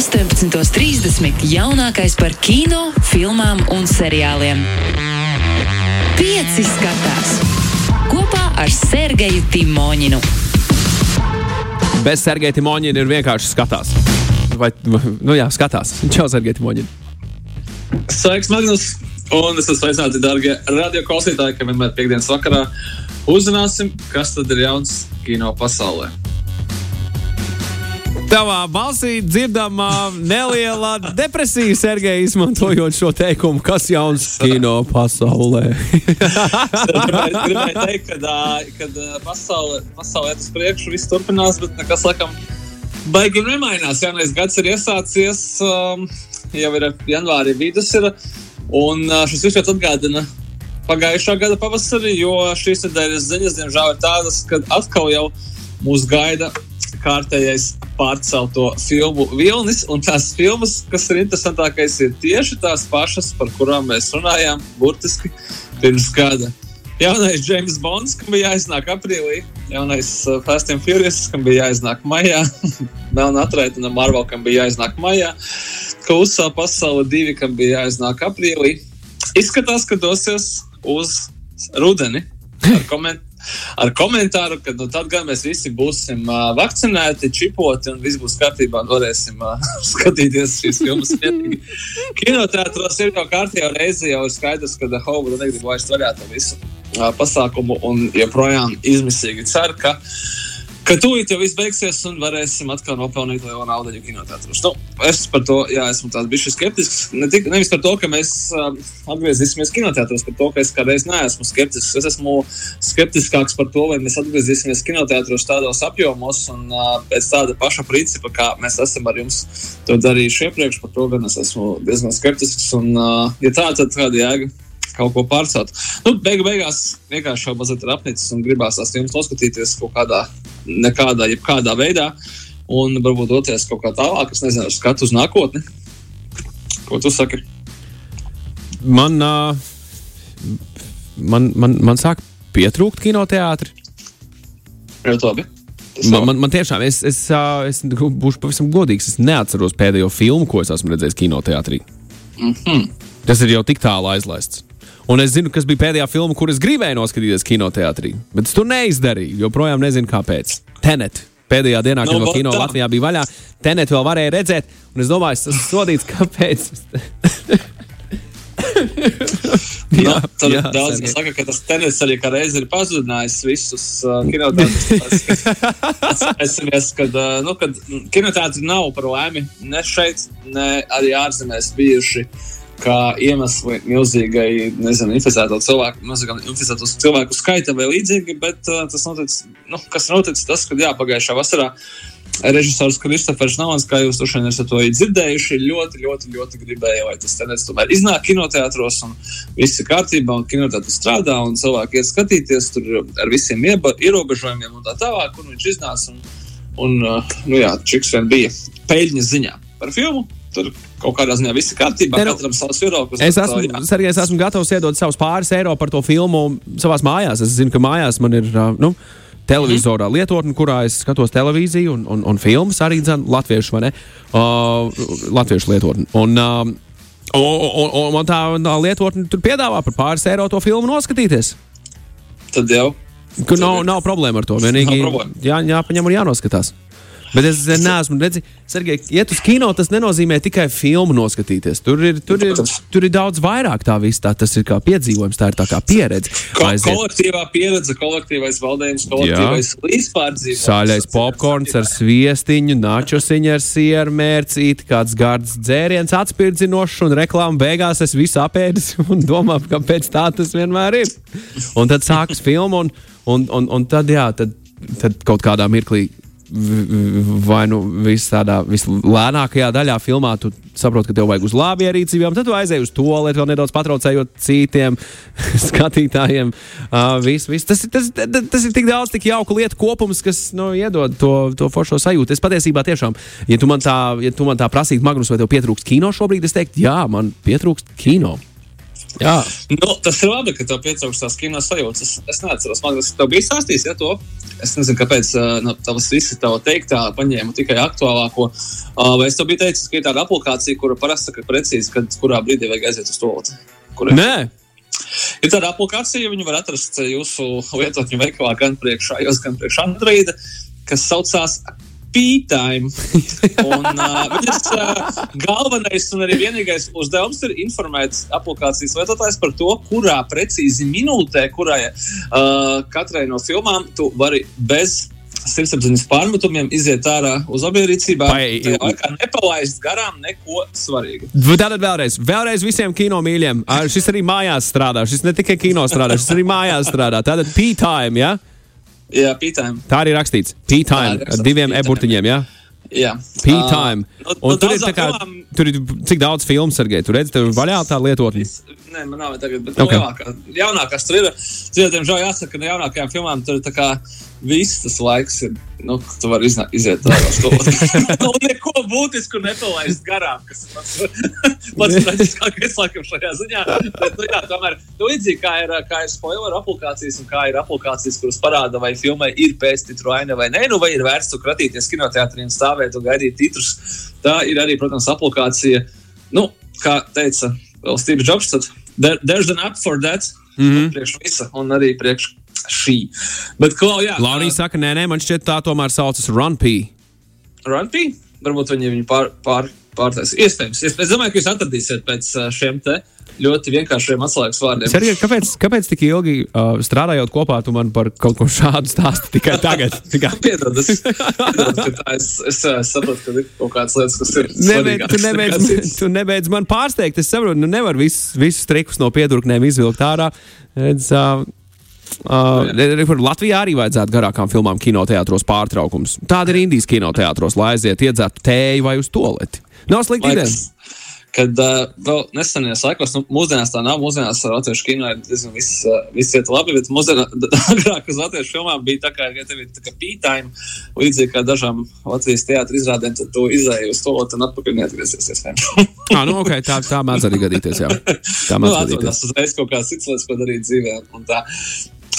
18.30. jaunākais par kino, filmām un seriāliem. Pieci skatās kopā ar Sergeju Timoņinu. Bez Sergeja Timoņina ir vienkārši skatās. Vai, nu jā, skatās. Čau, Sergeja Timoņina. Sveiks, Magnus! Un es esmu sveicināti, darbie radio klausītāji, ka vienmēr piekdienas vakarā uzzināsim, kas tad ir jauns kino pasaulē. Tavā balsī dzirdama neliela depresija, Sergei, izmantojot šo teikumu, kas jauns kino pasaulē. gribēju, gribēju teikt, ka kad pasaulē, pasaulē tas priekšu viss turpinās, bet nekas laikam baigi nemainās. Jaunais gads ir iesācies, um, jau ir janvāri vidus. Ir, Un šis viss atgādina pagājušā gada pavasarī, jo šīs nedēļas ziņas, diemžēl, ir tādas, ka atkal jau mūs gaida kārtējais pārcelto filmu vilnis. Un tās filmas, kas ir interesantākais, ir tieši tās pašas, par kurām mēs runājām burtiski pirms gada. Jaunais James Bonds, kam bija jāiznāk aprīlī, jaunais Fast and Furious, kam bija jāiznāk maijā, Melna atraitne Marvel, kam bija jāiznāk maijā. Klusā pasaule divi, kam bija jāiznāk aprīlī. Izskatās, ka dosies uz rudeni ar, koment ar komentāru, ka nu, tad gan mēs visi būsim uh, vakcinēti, čipoti un viss būs kārtībā. Varēsim uh, skatīties šīs filmas. Kinoteātros ir jau kārtībā reizi, jau ir skaidrs, ka Hovuda negrib vairs vaļā to visu uh, pasākumu un joprojām izmisīgi cer, ka ka tūlīt jau viss beigsies un varēsim atkal nopelnīt lielu naudu kinoteātros. Nu, es par to jā, esmu bijis skeptisks. Ne tik, nevis par to, ka mēs uh, atgriezīsimies kinoteātros, par to, ka es kādreiz neesmu skeptisks. Es esmu skeptiskāks par to, vai mēs atgriezīsimies kinoteātros tādos apjomos un uh, pēc tāda paša principa, kā mēs esam ar jums to darījuši iepriekš. Par to gan es esmu diezgan skeptisks. Un, uh, ja tā, tad kāda jēga? kaut ko pārcelt. Nu, beigu, beigās vienkārši jau mazliet ir apnicis un gribās tās filmas noskatīties kaut kādā, nekādā, jebkādā veidā. Un varbūt doties kaut kā tālāk, es nezinu, skatu uz nākotni. Ko tu saki? Man, man, man, man sāk pietrūkt kinoteātri. Ļoti labi. Man, man, man tiešām, es, es, es, es būšu pavisam godīgs. Es neatceros pēdējo filmu, ko es esmu redzējis kinoteātrī. Mm -hmm. Tas ir jau tik tālu aizlaists. Un es zinu, kas bija pēdējā filma, kuras gribēju noskatīties kinoteātrī. Bet es to neizdarīju. Joprojām nezinu, kāpēc. Tenet. Pēdējā dienā, kad no, no kino tā. Latvijā bija vaļā, Tenet vēl varēja redzēt. Un es domāju, tas ir sodīts, kāpēc. jā, no, tad jā, daudz kas saka, ka tas tenis arī reiz ir pazudinājis visus uh, kinoteātrus. Es kad, uh, nu, kad kinoteātri nav par laimi ne šeit, ne arī ārzemēs bijuši. Uh, kā iemesli milzīgai, nezinu, inficēto cilvēku, milzīgam inficēto cilvēku skaitam vai līdzīgi, bet uh, tas notic, nu, kas noticis, tas, ka jā, pagājušā vasarā režisors Kristofers Navans, kā jūs droši vien esat to dzirdējuši, ļoti, ļoti, ļoti gribēja, lai tas tenets tomēr iznāk kinoteātros un viss ir kārtībā un kinoteātris strādā un cilvēki iet skatīties tur ar visiem ierobežojumiem un tā tālāk, un viņš iznāca un, un uh, nu jā, čiks vien bija peļņas ziņā par filmu. Tur kaut kādā ziņā viss kārtībā. Ne, nu, katram savs viedoklis. Es esmu, tā, Sergej, es esmu gatavs iedot savus pāris eiro par to filmu savā mājās. Es zinu, ka mājās man ir. Nu, Televizorā mm. lietotne, kurā es skatos televīziju un, un, un filmas, arī dzan, latviešu, vai ne? Uh, latviešu lietotne. Un, uh, un, un, man tā, tā lietotne tur piedāvā par pāris eiro to filmu noskatīties. Tad jau. Kur nav, nav problēma ar to. Vienīgi jā, jāpaņem un jānoskatās. Bet es neesmu redzējis, Sergei, iet uz kino, tas nenozīmē tikai filmu noskatīties. Tur ir, tur ir, tur ir daudz vairāk tā viss. Tā, tas ir kā piedzīvojums, tā ir tā kā pieredze. Ko, kolektīvā pieredze, kolektīvais valdējums, kolektīvais līdzpārdzīvojums. Sāļais popkorns ar sviestiņu, načosiņu ar sieru mērcīti, kāds gards dzēriens atspirdzinošs un reklāma beigās es visu apēdis un domāju, kāpēc tā tas vienmēr ir. Un tad sākas filma un, un, un, un tad, jā, tad, tad kaut kādā mirklī vai nu tādā vislēnākajā daļā filmā tu saproti, ka tev vajag uz labi ierīcībām, tad tu aizēji uz to lietu, vēl nedaudz patraucējot citiem skatītājiem. Uh, vis, vis. Tas, tas, tas, tas ir tik daudz, tik jauku lietu kopums, kas nu, iedod to, to foršo sajūtu. Es patiesībā tiešām, ja tu man tā, ja tu man tā prasītu, Magnus, vai tev pietrūkst kino šobrīd, es teiktu, jā, man pietrūkst kino. Jā. Nu, tas ir labi, ka tev pietrūkst tās kino sajūtas. Es, es neatceros, man tas bija stāstījis, ja to. Es nezinu, kāpēc no, tavas visas tava teiktā paņēma tikai aktuālāko. Vai es tev biju teicis, ka ir tāda aplikācija, kura parasti saka precīzi, kad, kurā brīdī vajag aiziet uz to lietu? Nē, Ir tāda aplikācija, viņu var atrast jūsu lietotņu veikalā gan priekš iOS, gan priekš Android, kas saucās Un, uh, viņas uh, galvenais un arī vienīgais uzdevums ir informēt aplikācijas lietotājs par to, kurā precīzi minūtē, kurai uh, katrai no filmām tu vari bez sirdsapziņas pārmetumiem iziet ārā uz. Vai- Tajā laikā nepalaist garām neko svarīgu. Tātad vēlreiz, vēlreiz visiem kino mīļiem. Šis arī mājās strādā. Šis ne tikai kino strādā, šis arī mājās strādā. Tātad P-time, ja? Jā, P-Time. Tā arī rakstīts. Ir ar diviem e-burtiņiem, ja? Jā. P-time. Uh, Un no, tur ir kā, filmām- tur ir cik daudz filmu, Sergei? Tur redzi, tev ir vaļā tā lietotne. Nē, man nav tagad, bet Ok. okay. lielākā, jaunākās tur ir. Ziniet, diemžēl jāsaka, ka no jaunākajām filmām tur ir tā kā viss tas laiks, ir, nu, tu vari izna, iziet tādā skolā. nu, neko būtisku nepalaist garām, kas ir pats, traģiskākais laikam šajā ziņā. Bet, nu, jā, tomēr, nu, līdzīgi kā ir, kā ir spoiler aplikācijas un kā ir aplikācijas, kuras parāda, vai filmai ir pēctitru aina vai nē, nu, vai ir vērts tur kratīties kinoteātrī un stāvēt un gaidīt titrus. Tā ir arī, protams, aplikācija, nu, kā teica Steve Jobs, tad there, there's an app for that. Mm. -hmm. Priekš visa un arī priekš šī. Bet, Klau, jā, Laurija saka, nē, nē, man šķiet tā tomēr saucas Run P. Runpī, varbūt viņi viņu pār, pār, pārtais. Iespējams, iespējams. Es domāju, ka jūs atradīsiet pēc šiem te ļoti vienkāršiem atslēgas vārdiem. Sergei, kāpēc, kāpēc tik ilgi uh, strādājot kopā, tu man par kaut ko šādu stāsti tikai tagad? Tikai. Piedod, es, piedod, es, es, es saprotu, ka ir kaut kādas lietas, kas ir. Nebeidz, tu, nebeidz, citas. tu nebeidz man pārsteigt. Es saprotu, nu nevar visus, visus trikus no piedurknēm izvilkt ārā. Redz, uh, Uh, Latvijā arī vajadzētu garākām filmām kinoteātros pārtraukums. Tāda ir Indijas kinoteātros, lai aiziet iedzert tēju vai uz toleti. Nav slikta ideja. Kad uh, vēl nesenajos laikos, nu, mūsdienās tā nav. Mūsdienās ar latviešu kino ir diezgan viss, uh, viss iet labi, bet mūsdienās agrāk uz latviešu filmām bija tā kā, ja tev ir tā kā pītājumi, līdzīgi kā dažām Latvijas teātra izrādēm, tad tu izēji uz to un atpakaļ neatgriezies. iespējams. Ah, nu, okay, tā, tā mēdz arī gadīties. Jā. Tā nu, mēdz atrodās gadīties. uzreiz kaut kādas citas lietas, ko darīt dzīvē.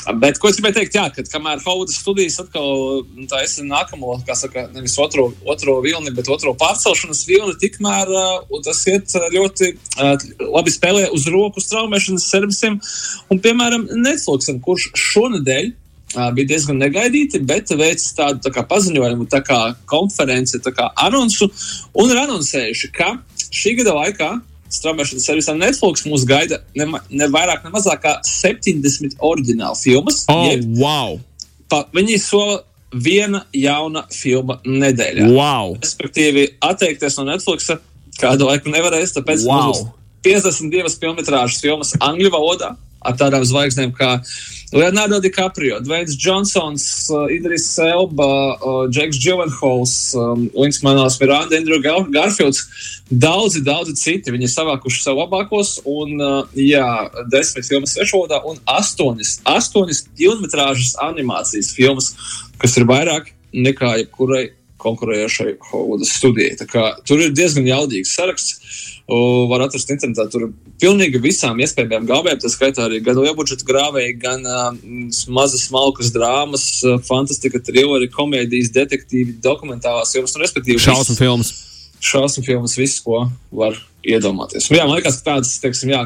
Bet, ko es gribēju teikt, jā, kad kamēr Hovudas studijas atkal nu, tā ir nākamo, kā saka, nevis otro, otro vilni, bet otro pārcelšanas vilni, tikmēr uh, tas iet uh, ļoti uh, labi spēlē uz roku straumēšanas servisiem. Un, piemēram, Netflixam, kurš šonadēļ uh, bija diezgan negaidīti, bet veicis tādu tā kā paziņojumu, tā kā konferenci, tā kā anonsu, un ir anoncējuši, ka šī gada laikā straumēšanas servisam Netflix mūs gaida ne, ne vairāk, ne mazāk kā 70 oriģinālu filmas. Oh, jeb wow! pa, viņi sola viena jauna filma nedēļā. wow. Respektīvi, atteikties no Netflix kādu laiku nevarēs, tāpēc Wow. mums būs 52 filmas filmas angļu valodā. Ar tādām zvaigznēm kā Leonardo DiCaprio, Dvaits Johnsons, uh, Idris Elba, uh, Džeks Džilenhols, um, Links Manuels Miranda, Andrew Gar Garfields. Daudzi, daudzi citi. Viņi ir savākuši sev labākos, un uh, jā, desmit filmas svešvalodā un astoņas, astoņas filmas animācijas filmas, kas ir vairāk nekā jebkurai konkurējošai Hollywoodas studijai. Tur ir diezgan jaudīgs saraksts. Var atrast internetā. Tur ir pilnīgi visām iespējamām gābēm. Tā skaitā arī gan liela budžeta grāvēji, gan uh, mazas, smalkas drāmas, uh, fantastika, trilleri, komēdijas, detektīvi, dokumentālās filmas. Nu, respektīvi, Šausmu filmas. šausmu filmas, viss, ko var iedomāties. Un, jā, man liekas, ka tādas, teiksim, jā,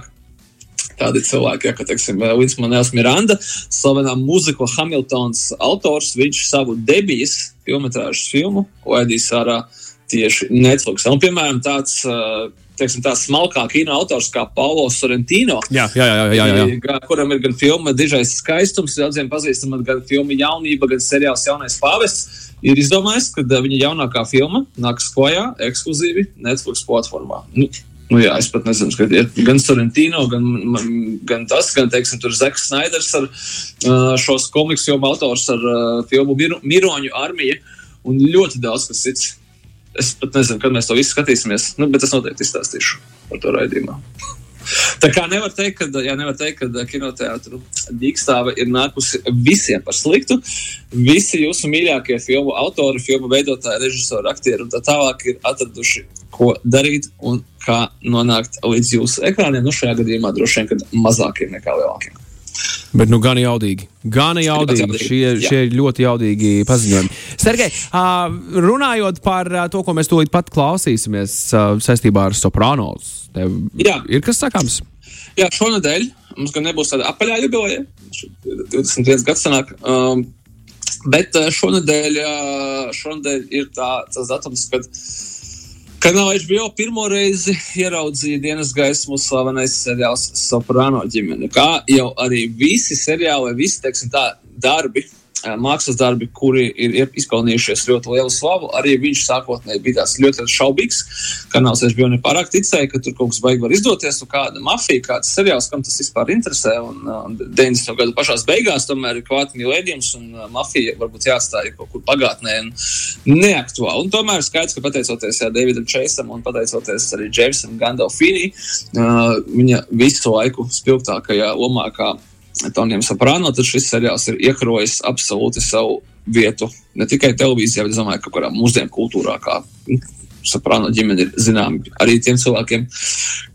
tādi cilvēki, ja, kā teiksim, Līns Manēls Miranda, slavenā mūzikla Hamiltons autors, viņš savu debijas filmu laidīs ārā tieši Netflix. Un, piemēram, tāds, uh, teiksim, tāds smalkā kino autors kā Paulo Sorrentino. Jā, jā, jā. jā, jā, jā. Kuram ir gan filma Dižais skaistums, daudziem pazīstama, gan filma Jaunība, gan seriāls Jaunais pāvests. Ir izdomājis, ka viņa jaunākā filma nāks klajā ekskluzīvi Netflix platformā. Nu, nu jā, es pat nezinu, ka ir gan Sorrentino, gan, gan tas, gan, teiksim, Zeks Snaiders ar ā, šos komiksu autors ar ā, filmu Miro- Miroņu armija un ļoti daudz kas cits. Es pat nezinu, kad mēs to visu skatīsimies, nu, bet es noteikti izstāstīšu par to raidījumā. Tā kā nevar teikt, ka, jā, nevar teikt, ka kinoteātris dīkstāve ir nākusi visiem par sliktu. Visi jūsu mīļākie filmu autori, filmu veidotāji, režisori, aktieri un tā tālāk ir atraduši ko darīt un kā nonākt līdz jūsu ekrāniem. Nu, šajā gadījumā droši vien, mazākiem nekā lielākiem. Bet nu gan jaudīgi. Gan jaudīgi. Šie, šie ir ļoti jaudīgi paziņojumi. Sergei, uh, runājot par uh, to, ko mēs tūlīt pat klausīsimies uh, saistībā ar soprānos, tev Jā. ir kas sakāms? Jā, šonadēļ mums gan nebūs tāda apaļā jubileja, 21 gads sanāk. Um, bet uh, šonadēļ, uh, šonadēļ ir tā, tas datums, kad kanāla HBO pirmo reizi ieraudzīja dienas gaismu slavenais seriāls Soprano ģimene. Kā jau arī visi seriāli, visi, teiksim tā, darbi. Mākslas darbi, kuri ir izpelnījušies ļoti lielu slavu, arī viņš sākotnēji bija tāds ļoti šaubīgs. Kanāls HBO nepārāk ticēja, ka tur kaut kas baigi var izdoties, un kāda mafija, kāds seriāls, kam tas vispār interesē. Un, uh, 90. gadu pašās beigās tomēr ir klāta milēdījums, un mafija varbūt jāatstāja kaut kur pagātnē un neaktuāli. Un tomēr skaidrs, ka pateicoties jā, Davidam Čeisam un pateicoties arī Džeimsam Gandalfīnī, uh, viņa visu laiku spilgtākajā lomā, kā Tonijam Soprāno, tad šis seriāls ir iekrojis absolūti savu vietu ne tikai televīzijā, bet es domāju, ka kurā mūsdienu kultūrā, kā Soprāno ģimene ir zināma arī tiem cilvēkiem,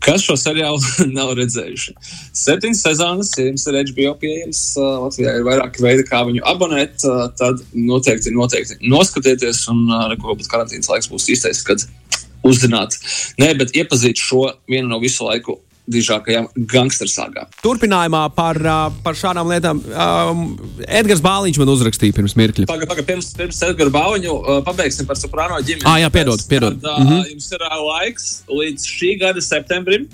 kas šo seriālu nav redzējuši. Septiņas sezonas, ja jums ir HBO pieejams, Latvijā ir vairāki veidi, kā viņu abonēt, tad noteikti, noteikti noskatieties, un pat karantīnas laiks būs īstais, kad uzzināt, ne, bet iepazīt šo vienu no visu laiku dižākajām gangstersāgām. Turpinājumā par, par šādām lietām um, Edgars Bāliņš man uzrakstīja pirms mirkļa. Pagaidām, paga, pirms, pirms Edgara Bauņu uh, pabeigsim par soprāno ģimeni. Ā, jā, piedod, piedod. Tad, mm -hmm. Jums ir laiks līdz šī gada septembrim,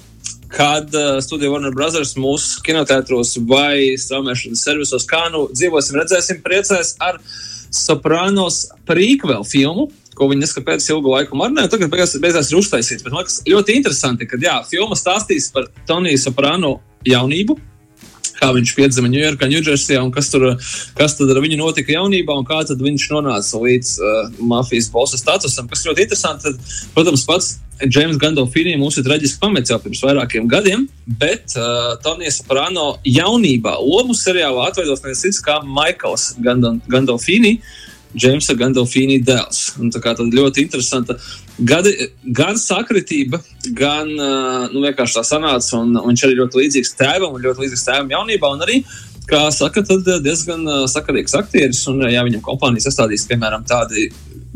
kad uh, studija Warner Brothers mūsu kinoteātros vai straumēšanas servisos, kā nu dzīvosim, redzēsim, priecēs ar soprānos prequel filmu. Ko viņi neskatās pēc ilga laika marnē, tagad beigās, beigās ir uztaisīts. Bet man liekas, ļoti interesanti, ka jā, filma stāstīs par Toniju Soprāno jaunību, kā viņš piedzima Ņujorkā, Ņūdžersijā, un kas tur, kas tad ar viņu notika jaunībā, un kā viņš nonāca līdz uh, mafijas bosa statusam. Kas ļoti interesanti, tad, protams, pats Džeims Gandolfini mūs ir traģiski pamets jau pirms vairākiem gadiem, bet uh, Tonija Soprāno jaunībā lomu seriālā atveidos nevis cits kā Maikls Gandolfini. Džeimsa Gandolfini dēls. Un Tā kā tad ļoti interesanta gadi, gan sakritība, gan nu, vienkārši tā sanāca. Un, un viņš arī ļoti līdzīgs tēvam, un ļoti līdzīgs tēvam jaunībā. Un arī, kā saka, diezgan sakarīgs aktieris. Un, ja viņam kompānijas sastādīs, piemēram, tādi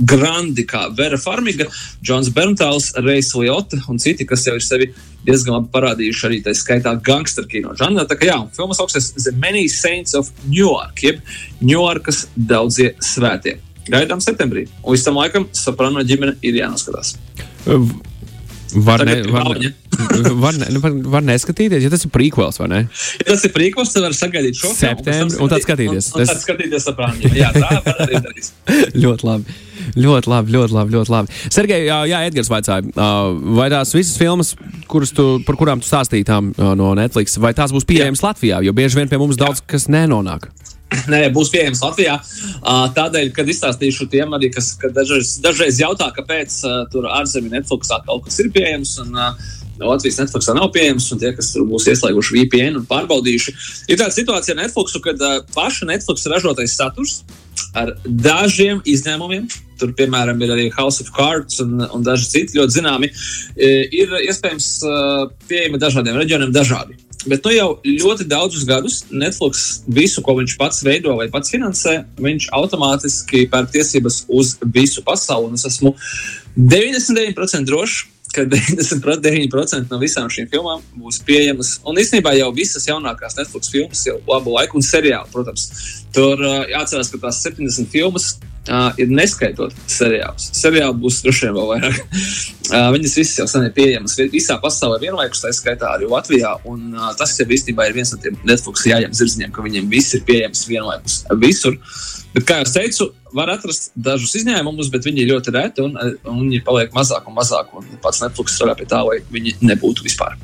grandi kā Vera Farmiga, Džons Berntāls, Reis Liotta un citi, kas jau ir sevi diezgan labi parādījuši arī tā skaitā gangster kino žanrā. Tā kā jā, filmas augstais The Many Saints of Newark, jeb Ņujorkas daudzie svētie. Gaidām septembrī. Un līdz tam laikam Soprano ģimene ir jānoskatās. Var, ne, var, ne, var, ne, var, var neskatīties, ja tas ir prequels, vai ne? Ja tas ir prīkos, tad var sagaidīt šo Septembri, un tad skatīties. Un, un Tas- tad skatīties Soprano. Jā, tā var arī darīt. ļoti labi. Ļoti labi, ļoti labi. Ļoti labi. Sergei, jā, jā, Edgars vaicāja, vai tās visas filmas, tu, par kurām tu stāstīji no Netflix, vai tās būs pieejamas Latvijā? Jo bieži vien pie mums daudz kas nenonāk. Nē, būs pieejams Latvijā. Tādēļ, kad izstāstīšu tiem, arī, kas dažreiz, dažreiz jautā, kāpēc tur ārzemju Netflixā kaut kas ir pieejams. Un, Latvijas Netflixā nav pieejams, un tie, kas tur būs ieslēguši VPN un pārbaudījuši, ir tāda situācija ar Netflixu, kad paša Netflix ražotais saturs ar dažiem izņēmumiem, tur piemēram ir arī House of Cards un, un daži citi ļoti zināmi, ir iespējams pieejami dažādiem reģioniem dažādi. Bet nu jau ļoti daudzus gadus Netflix visu, ko viņš pats veido vai pats finansē, viņš automātiski pērk tiesības uz visu pasauli. Un es esmu 99% drošs, ka 99% no visām šīm filmām būs pieejamas. Un īstenībā jau visas jaunākās Netflix filmas jau labu laiku un seriāli, protams. Tur uh, jāatcerās, ka tās 70 filmas uh, ir neskaitot seriālus. Seriāli būs droši vien vēl vairāk. uh, viņas visas jau sen ir pieejamas vi- visā pasaulē vienlaikus, tā skaitā arī Latvijā. Un, uh, tas jau īstenībā ir viens no tiem Netflix jājām zirdziņiem, ka viņiem viss ir pieejams vienlaikus visur. Bet, kā jau teicu, var atrast dažus izņēmumus, bet viņi ir ļoti reti un, un viņi paliek mazāk un mazāk. Un pats Netflix strādā pie tā, lai viņi nebūtu vispār.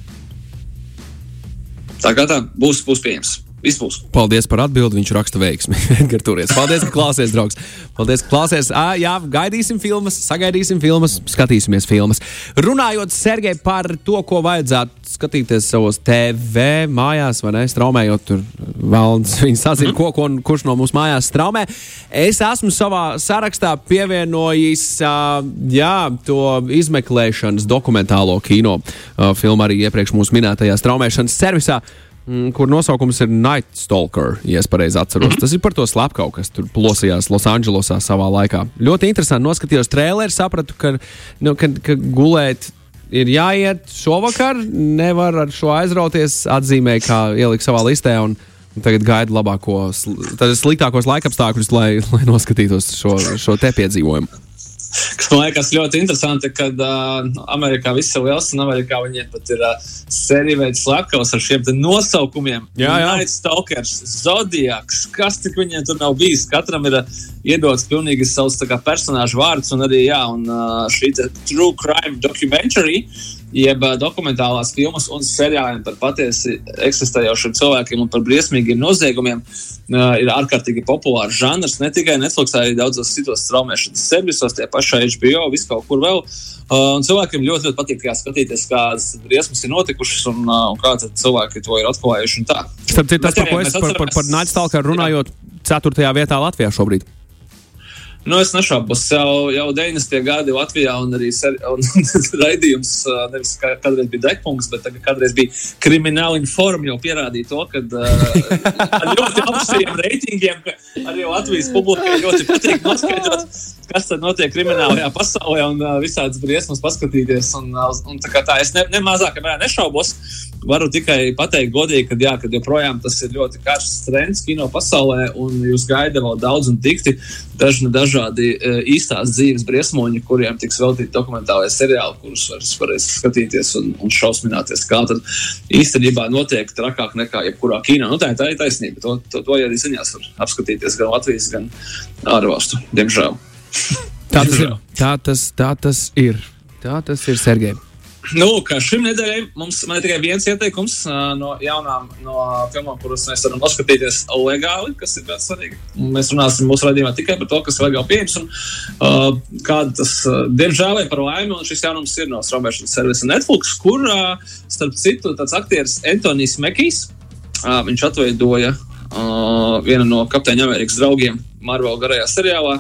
Tā kā tā būs, būs pieejams. Viss būs. Paldies par atbildi. Viņš raksta veiksmi. Edgars Turies. Paldies, ka klausies, draugs. Paldies, ka klausies. À, jā, gaidīsim filmas, sagaidīsim filmas, skatīsimies filmas. Runājot, Sergei, par to, ko vajadzētu skatīties savos TV mājās, vai ne? Straumējot, tur valns. Viņi sazina, mm. ko, ko, kurš no mums mājās straumē. Es esmu savā sarakstā pievienojis uh, jā, to izmeklēšanas dokumentālo kino uh, filmu arī iepriekš mūsu minētajā straumēšanas servisā. Mm, kur nosaukums ir Night Stalker, ja es pareizi atceros. Mm -hmm. Tas ir par to slepkavu, kas tur plosījās Losandželosā savā laikā. Ļoti interesanti. Noskatījos traileri, sapratu, ka, nu, ka, ka gulēt ir jāiet šovakar. Nevar ar šo aizrauties. Atzīmēju, kā ielikt savā listē. Un, Tagad gaidu labākos, sliktākos laikapstākļus, lai, lai noskatītos šo, šo te piedzīvojumu. Kas man liekas ļoti interesanti, kad uh, Amerikā viss ir liels, un Amerikā viņiem pat ir uh, sērija veids slepkavas ar šiem nosaukumiem. Jā, jā. Night Stalkers, Zodiaks, kas tik viņiem tur nav bijis. Katram ir uh, iedots pilnīgi savs kā, personāžu vārds, un arī jā, un, uh, šī True Crime documentary. Jeb dokumentālās filmas un seriāliem par patiesi eksistējošiem cilvēkiem un par briesmīgiem noziegumiem ir ārkārtīgi populārs žanrs. Ne tikai Netflix, arī daudzos citos straumēšanas servisos, tie pašā HBO, vis kaut kur vēl. Uh, cilvēkiem ļoti, ļoti patīk skatīties, kādas briesmas ir notikušas un, uh, un kā cilvēki to ir atklājuši. Starp citu, tas, par ko es par, par, par Nightstalker runājot, 4. vietā Latvijā šobrīd. Nu, es nešaubos, jau, jau 90. gadi Latvijā un arī ser, un, raidījums, nevis kā, kādreiz bija degpunkts, bet tagad kādreiz bija krimināla informa, jau pierādīja to, ka uh, ar ļoti augstiem reitingiem, arī Latvijas publikai ļoti patīk noskaidrot, kas tad notiek kriminālajā pasaulē un uh, visādas briesmas paskatīties. Un, uh, un tā, tā es ne, ne mazākā mērā nešaubos. Varu tikai pateikt, godīgi, ka, jā, ka joprojām tas ir ļoti karsts trends kino pasaulē, un jūs gaida vēl daudz un dikti dažni dažādi uh, īstās dzīves briesmoņi, kuriem tiks veltīti dokumentālajie seriāli, kurus var, varēs skatīties un, un šausmināties. Kā tad īstenībā notiek trakāk nekā jebkurā kino. Nu, tā, tā ir taisnība. To, to, to arī ziņās var apskatīties gan Latvijas, gan ārvalstu, diemžēl. Tā tas ir. Tā tas, tā tas ir. Tā tas ir Sergei. Nu, šim nedēļai mums ir tikai viens ieteikums uh, no jaunām no filmām, kuras mēs varam noskatīties legāli, kas ir ļoti svarīgi. Mēs runāsim mūsu raidījumā tikai par to, kas ir legāli pieejams. Un, uh, kāda tas, uh, diemžēl, par laimi, un šis jaunums ir no straumēšanas servisa Netflix, kur, uh, starp citu, tāds aktieris Antonijs Mekijs, uh, viņš atveidoja uh, vienu no Kapteiņa Amerikas draugiem Marvel garajā seriālā.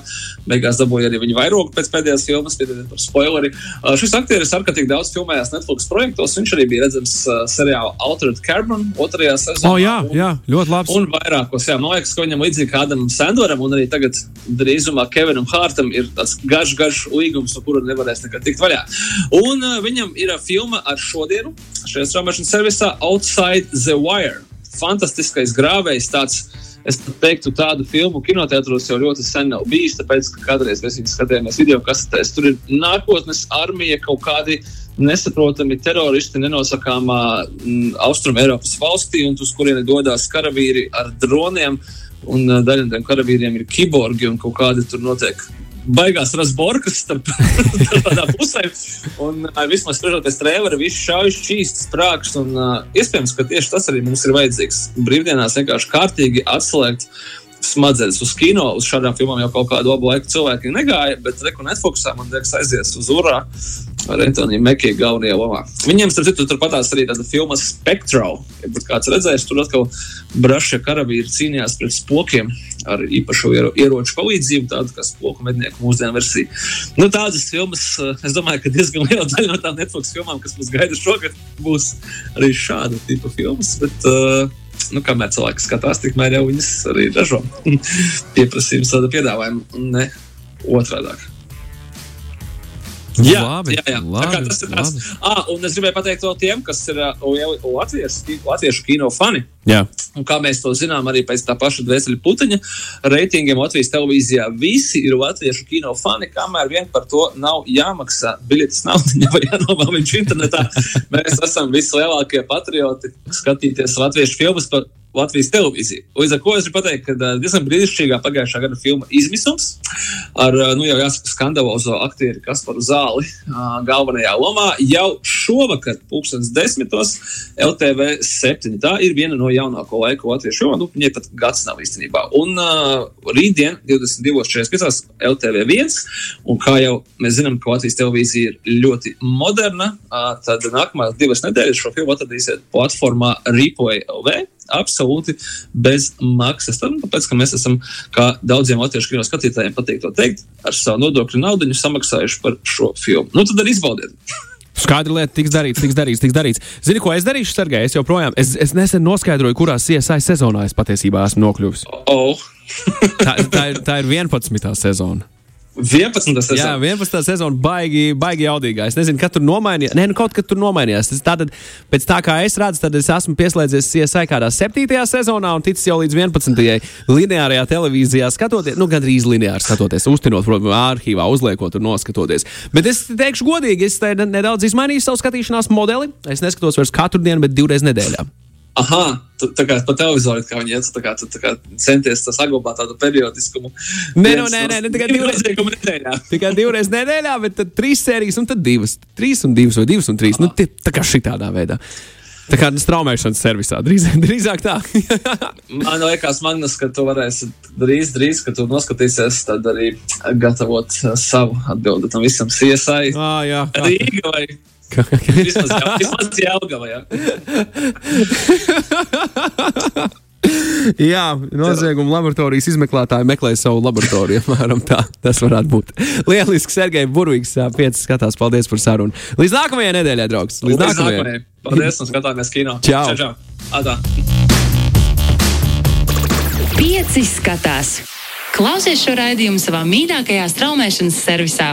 Beigās dabūja arī viņa vairogu pēc pēdējās filmas, piedodiet par spoileri. Uh, šis aktieris ārkārtīgi daudz filmējās Netflix projektos. Viņš arī bija redzams uh, seriālā Altered Carbon otrajā sezonā. Oh, jā, jā, ļoti labi. Un vairākos, jā, man liekas, ka viņam līdzīgi kā Adamam Sandoram un arī tagad drīzumā Kevinam Hārtam ir tāds garš, garš līgums, no kura nevarēs nekad tikt vaļā. Un uh, viņam ir filma ar šodienu šajā straumēšanas servisā Outside the Wire. Fantastiskais grāvējs tāds Es teiktu, tādu filmu kinoteātros jau ļoti sen nav bijis. Tāpēc, ka kādreiz mēs viņu skatījāmies video kasetēs, tur ir nākotnes armija, kaut kādi nesaprotami teroristi nenosakāmā mm, Austrum Eiropas valstī, un uz kurieni dodas karavīri ar droniem. Daļa no tiem karavīriem ir kiborgi un kaut kādi tur notiek baigās rasborkas starp, starp tādām pusēm. Un uh, vismaz spriežoties trēlera, viss šaujas čīsts, sprāgs. Un uh, iespējams, ka tieši tas arī mums ir vajadzīgs. Brīvdienās vienkārši kārtīgi atslēgt smadzenes uz kino. Uz šādām filmām jau kaut kādu labu laiku cilvēki negāja, bet reku Netflixā man liekas aizies uz urā ar Antoniju Mekiju galvenajā lomā. Viņiem, starp citu, turpatās arī tāda filma Spectral. Ja kāds redzējis, tur atkal brašie karavīri cīnījās pret spokiem ar īpašu iero, ieroču palīdzību, tādu kā spoku mednieku mūsdienu versiju. Nu, tādas filmas, eh, es domāju, ka diezgan liela daļa no tām Netflix filmām, kas mums gaida šogad, būs arī šāda tipa filmas. Bet, uh, nu, kamēr cilvēki skatās, tikmēr jau viņas arī ražo. Pieprasījums tāda piedāvājuma, ne otrādi. Jā, labi, jā, jā. Labi, tas ir tas. Ah, un es gribēju pateikt to tiem, kas ir uh, latviešu, latviešu kino fani. Jā. Un kā mēs to zinām, arī pēc tā paša dvēseli puteņa reitingiem Latvijas televīzijā visi ir latviešu kino fani, kamēr vien par to nav jāmaksā biļetes naudiņa vai jānomā viņš internetā. Mēs esam vislielākie patrioti skatīties latviešu filmas par Latvijas televīziju. Līdz ar to es gribu pateikt, ka diezgan brīnišķīgā pagājušā gada filma Izmisums ar, nu jau jāsaka, skandalozo aktieru Kasparu Zāli galvenajā lomā jau šovakar, pulkstenis desmitos, LTV 7. Tā ir viena no jaunāko laiku latviešu filmu. Nu, viņai pat gads nav īstenībā. Un uh, rītdien, 22.45. LTV1, un kā jau mēs zinām, ka Latvijas televīzija ir ļoti moderna, uh, tad nākamās divas nedēļas šo filmu atradīsiet platformā Replay LV absolūti bez maksas. Tad, tāpēc, ka mēs esam, kā daudziem latviešu kino skatītājiem patīk to teikt, ar savu nodokļu naudu samaksājuši par šo filmu. Nu, tad arī izbaudiet! Skaidra lieta, tiks darīts, tiks darīts, tiks darīts. Zini, ko es darīšu, Sergei? Es joprojām, es, es nesen noskaidroju, kurā CSI sezonā es patiesībā esmu nokļuvis. Oh. tā, tā, ir, tā ir 11. sezona. 11. sezona. Jā, 11. sezona baigi, baigi jaudīgā. Es nezinu, kad tur nomainījās. Nē, nu kaut kad tur nomainījās. Tas tātad, pēc tā kā es redzu, tad es esmu pieslēdzies CSI kādā 7. sezonā un ticis jau līdz 11. lineārajā televīzijā skatoties, nu, gandrīz lineāri skatoties, uztinot, protams, arhīvā, uzliekot un noskatoties. Bet es teikšu godīgi, es nedaudz izmainīju savu skatīšanās modeli. Es neskatos vairs katru dienu, bet divreiz nedēļā. Aha, tu, tā kā pa televizoru kā viņi iet, tā kā tā kā centies saglabāt tādu periodiskumu. Nē, no, nē, nē, ne, tikai divreiz nedēļā. tikai divreiz nedēļā, bet tad trīs sērijas un tad divas. Trīs un divas vai divas un trīs. Aha. Nu, tie, tā kā šitādā veidā. Tā kā straumēšanas servisā. Drīz, drīzāk tā. Man liekas, Magnus, ka tu varēsi drīz, drīz, kad tu noskatīsies, tad arī gatavot savu atbildi tam visam CSI. Ah, jā, Rīga vai vismaz Jelgava, jā. Jā, nozieguma laboratorijas izmeklētāji meklē savu laboratoriju. Apmēram tā tas varētu būt. Lieliski, Sergei Burvīgs, pieci skatās. Paldies par sarunu. Līdz nākamajai nedēļai, draugs. Līdz, Līdz nākamajai. nākamajai. Paldies, un skatāmies kino. Čau. čau, čau. Atā. Pieci skatās. Klausies šo raidījumu savā mīļākajā straumēšanas servisā.